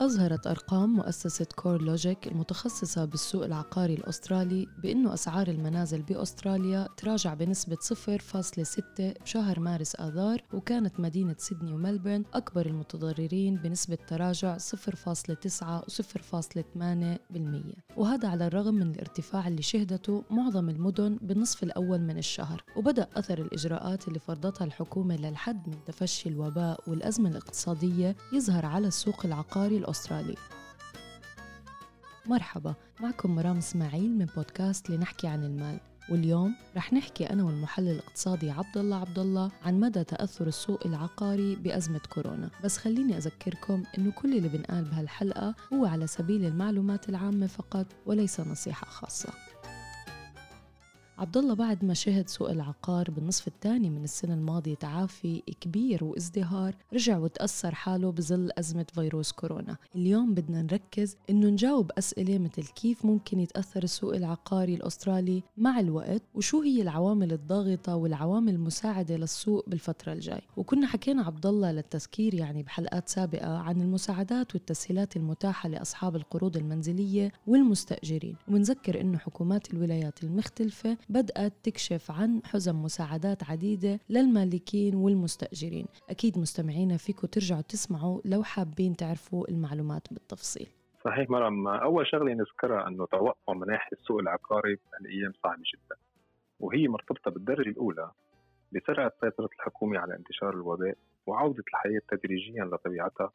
أظهرت أرقام مؤسسة كور لوجيك المتخصصة بالسوق العقاري الأسترالي بأنه أسعار المنازل بأستراليا تراجع بنسبة 0.6 بشهر مارس آذار وكانت مدينة سيدني وملبورن أكبر المتضررين بنسبة تراجع 0.9 و 0.8% وهذا على الرغم من الارتفاع اللي شهدته معظم المدن بالنصف الأول من الشهر. وبدأ أثر الإجراءات اللي فرضتها الحكومة للحد من تفشي الوباء والأزمة الاقتصادية يظهر على السوق العقاري الأسترالي. مرحبا معكم مرام إسماعيل من بودكاست لنحكي عن المال. واليوم رح نحكي أنا والمحلل الاقتصادي عبد الله عبد الله عن مدى تأثر السوق العقاري بأزمة كورونا، بس خليني أذكركم إنه كل اللي بنقال بهالحلقة هو على سبيل المعلومات العامة فقط وليس نصيحة خاصة. عبد الله بعد ما شهد سوق العقار بالنصف الثاني من السنة الماضية تعافي كبير وازدهار رجع وتأثر حاله بظل أزمة فيروس كورونا. اليوم بدنا نركز إنه نجاوب أسئلة مثل كيف ممكن يتأثر السوق العقاري الأسترالي مع الوقت وشو هي العوامل الضاغطة والعوامل المساعدة للسوق بالفترة الجاي. وكنا حكينا عبد الله للتذكير يعني بحلقات سابقة عن المساعدات والتسهيلات المتاحة لأصحاب القروض المنزلية والمستأجرين. ومنذكر إنه حكومات الولايات المختلفة بدأت تكشف عن حزم مساعدات عديدة للمالكين والمستأجرين. أكيد مستمعينا فيكم ترجعوا تسمعوا لو حابين تعرفوا المعلومات بالتفصيل. صحيح مرام أول شغلة نذكرها أنه توقع مناحي السوق العقاري هالأيام صعبة جدا وهي مرتبطة بالدرجة الأولى بسرعة سيطرة الحكومة على انتشار الوباء وعودة الحياة تدريجيا لطبيعتها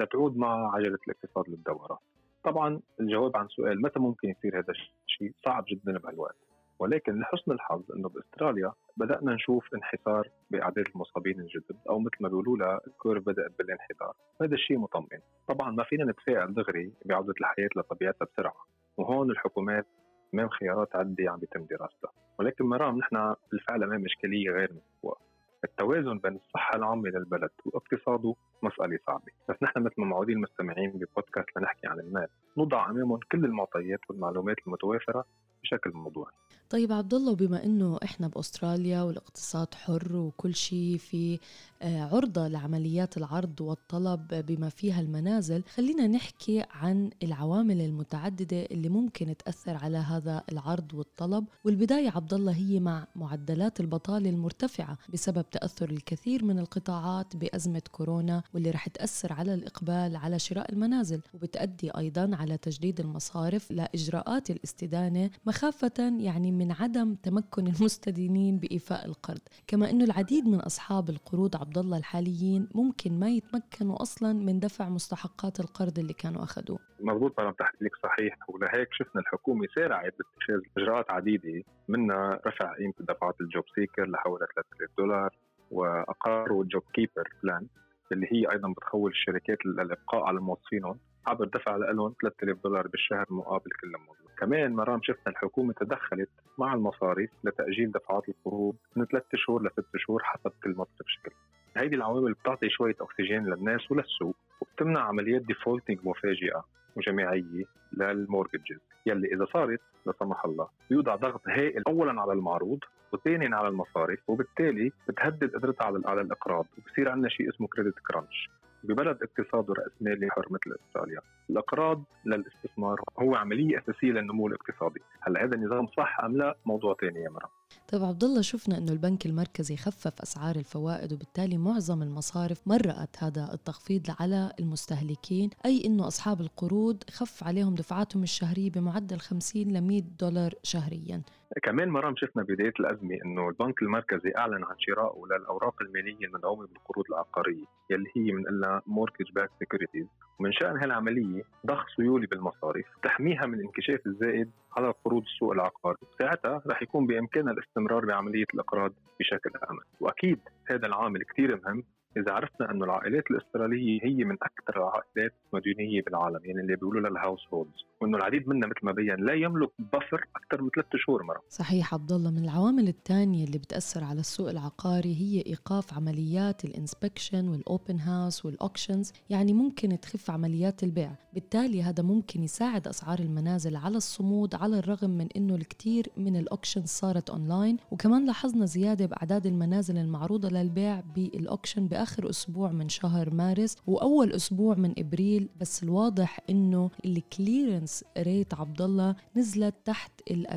لتعود مع عجلة الاقتصاد للدورة. طبعا الجواب عن سؤال متى ممكن يصير هذا الشيء؟ صعب جدا بهالوقت. ولكن لحسن الحظ إنه بأستراليا بدأنا نشوف انحسار بأعداد المصابين الجدد أو مثل ما بيقولوا لها الكيرف بدأ بالانحدار، هذا الشيء مطمئن، طبعا ما فينا نتفائل دغري بعودة الحياة لطبيعتها بسرعة، وهون الحكومات امام خيارات عده عم بيتم دراستها، ولكن مرام نحن بالفعل امام اشكاليه غير مسبوقه، التوازن بين الصحة العامة للبلد واقتصاده مسألة صعبة. بس نحن مثل ما معودين المستمعين ببودكاست لنحكي عن المال نضع أمامهم كل المعطيات والمعلومات المتوافرة بشكل موضوعي. طيب عبد الله وبما إنه إحنا بأستراليا والاقتصاد حر وكل شيء في آه، عرضة لعمليات العرض والطلب بما فيها المنازل خلينا نحكي عن العوامل المتعددة اللي ممكن تأثر على هذا العرض والطلب. والبداية عبد الله هي مع معدلات البطالة المرتفعة بسبب تأثر الكثير من القطاعات بأزمة كورونا واللي رح تأثر على الإقبال على شراء المنازل وبتأدي أيضا على تجديد المصارف لإجراءات الاستدانة مخافة يعني من عدم تمكن المستدينين بإيفاء القرض كما أنه العديد من أصحاب القروض عبد الله الحاليين ممكن ما يتمكنوا أصلا من دفع مستحقات القرض اللي كانوا أخذوه. مضبوط أنا تحليلك صحيح ولهيك شفنا الحكومة سارعت باتخاذ إجراءات عديدة منها رفع قيمة دفعات الجوب سيكر لحوالي 3000 دولار وأقروا ال JobKeeper plan اللي هي أيضا بتخول الشركات للابقاء على موظفينهم. عبر دفع لهم 3000 دولار بالشهر مقابل كل موظف كمان مرام شفنا الحكومة تدخلت مع المصارف لتأجيل دفعات القروض من ثلاث شهور لست شهور حسب كل مصرف شكل. هيدي العوامل بتعطي شوية أكسجين للناس وللسوق وبتمنع عمليات defaulting مفاجئة وجماعية لل mortgages يلي إذا صارت لا سمح الله يوضع ضغط هائل أولا على المعروض وثانيا على المصارف وبالتالي بتهدد قدرتها على على الإقراض وبصير عندنا شيء اسمه كريدت كرانش ببلد اقتصاده رأسمالي حر مثل استراليا الأقراض للاستثمار هو عملية أساسية للنمو الاقتصادي. هلا هذا النظام صح أم لا؟ موضوع ثاني يا مرام. طيب عبد الله شفنا إنه البنك المركزي خفف أسعار الفوائد وبالتالي معظم المصارف مرأت هذا التخفيض على المستهلكين أي إنه أصحاب القروض خف عليهم دفعاتهم الشهرية بمعدل 50 ل 100 دولار شهريا. كمان مرام شفنا بداية الأزمة إنه البنك المركزي أعلن عن شرائه للأوراق المالية المدعومة بالقروض العقارية يلي هي من لها mortgage-backed securities ومن شأن هالعملية ضخ سيوله بالمصارف تحميها من الانكشاف الزائد على قروض السوق العقاري. ساعتها رح يكون بامكانها الاستمرار بعملية الإقراض بشكل آمن. وأكيد هذا العامل كثير مهم إذا عرفنا انه العائلات الأسترالية هي من أكثر العائلات مديونيه بالعالم يعني اللي بيقولوا لها ال households وإنه العديد منا مثل ما بين لا يملك buffer أكثر من ثلاث شهور مرام. صحيح عبد الله من العوامل الثانية اللي بتأثر على السوق العقاري هي إيقاف عمليات ال inspection وال open house وال auctions يعني ممكن تخف عمليات البيع. بالتالي هذا ممكن يساعد أسعار المنازل على الصمود على الرغم من إنه الكثير من ال auctions صارت اونلاين وكمان لاحظنا زيادة بأعداد المنازل المعروضة للبيع بال auction بآخر أسبوع من شهر مارس وأول أسبوع من إبريل بس الواضح إنه ال clearance rate عبد الله نزلت تحت ال 40%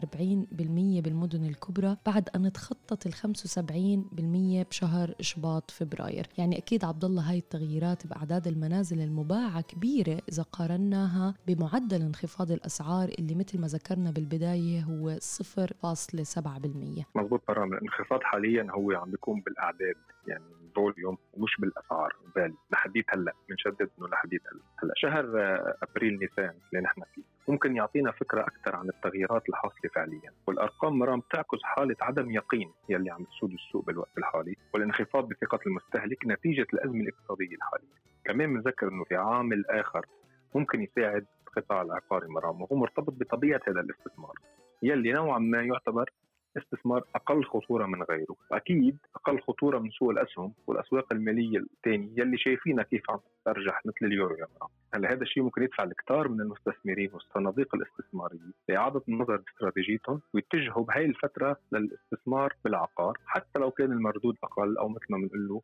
بالمدن الكبرى بعد أن تخطت ال 75% بشهر شباط فبراير. يعني أكيد عبد الله هاي التغييرات بأعداد المنازل المباعة كبيرة إذا قارناها بمعدل انخفاض الأسعار اللي مثل ما ذكرنا بالبداية هو 0.7% مضبوط برام الانخفاض حاليا هو عم بيكون بالأعداد. يعني فوليوم ومش بالأسعار بالي لحديت هلأ بنشدد إنه لحديت هلأ. هلأ شهر أبريل نيسان اللي نحن فيه ممكن يعطينا فكرة أكثر عن التغييرات الحاصلة فعليا. والأرقام مرام تعكس حالة عدم يقين يلي عم تسود السوق بالوقت الحالي والانخفاض بثقة المستهلك نتيجة الأزمة الاقتصادية الحالية. كمان بنذكر أنه في عامل آخر ممكن يساعد القطاع العقاري مرام وهو مرتبط بطبيعة هذا الاستثمار يلي نوعا ما يعتبر استثمار أقل خطورة من غيره، أكيد أقل خطورة من سوق الأسهم والأسواق المالية الثانية يلي شايفينها كيف عم ترجح مثل اليورو يا مرام. هلأ هذا الشيء ممكن يدفع الكثار من المستثمرين والصناديق الاستثمارية لاعاده النظر باستراتيجيتهم ويتجهوا بهي الفترة للاستثمار بالعقار حتى لو كان المردود أقل أو مثل ما بنقول له.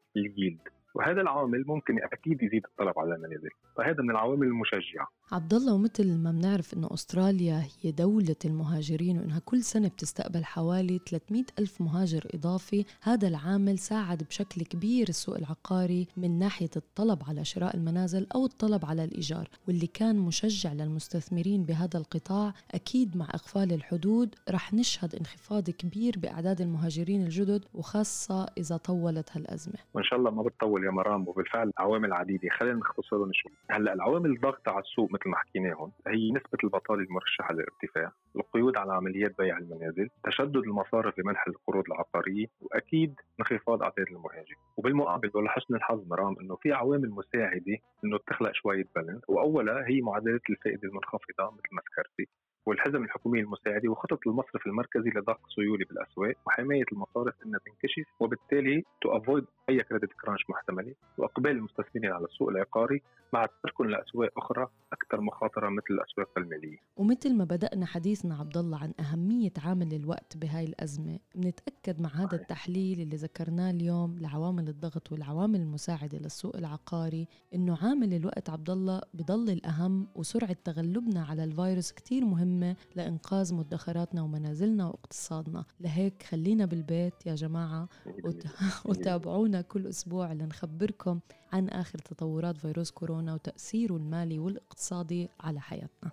وهذا العامل ممكن أكيد يزيد الطلب على المنازل فهذا من العوامل المشجعة. عبد الله ومثل ما بنعرف إنه أستراليا هي دولة المهاجرين وإنها كل سنة بتستقبل حوالي 300 ألف مهاجر إضافي هذا العامل ساعد بشكل كبير السوق العقاري من ناحية الطلب على شراء المنازل أو الطلب على الإيجار واللي كان مشجع للمستثمرين بهذا القطاع أكيد مع إقفال الحدود رح نشهد انخفاض كبير بأعداد المهاجرين الجدد وخاصة إذا طولت هالأزمة. وإن شاء الله ما بتطول يا مرام وبالفعل عوامل عديده خلينا نختصرهم شوي. هلأ العوامل الضغط على السوق مثل ما حكيناهم هي نسبة البطالة المرشحة للارتفاع القيود على عمليات بيع المنازل تشدد المصارف لمنح القروض العقارية وأكيد انخفاض أعداد المهاجرين وبالمقابل ولحسن الحظ مرام إنه في عوامل مساعدة إنه تخلق شوية balance واولها هي معدلات الفائدة المنخفضة مثل ما ذكرتي. والحزم الحكوميه المساعده وخطط المصرف المركزي لضخ سيوله بالأسواق وحماية المصارف إنها تنكشف وبالتالي to avoid أي credit crunch محتملة وإقبال المستثمرين على السوق العقاري مع تركهم لأسواق أخرى أكثر مخاطرة مثل الأسواق المالية. ومثل ما بدأنا حديثنا عبد الله عن أهمية عامل الوقت بهاي الأزمة، بنتاكد مع هذا التحليل اللي ذكرناه اليوم لعوامل الضغط والعوامل المساعدة للسوق العقاري إنه عامل الوقت عبد الله بضل الأهم وسرعة تغلبنا على الفيروس كثير مهمة لإنقاذ مدخراتنا ومنازلنا واقتصادنا، لهيك خلينا بالبيت يا جماعة وتابعونا كل أسبوع لنخبركم عن آخر تطورات فيروس كورونا وتأثيره المالي والاقتصادي على حياتنا.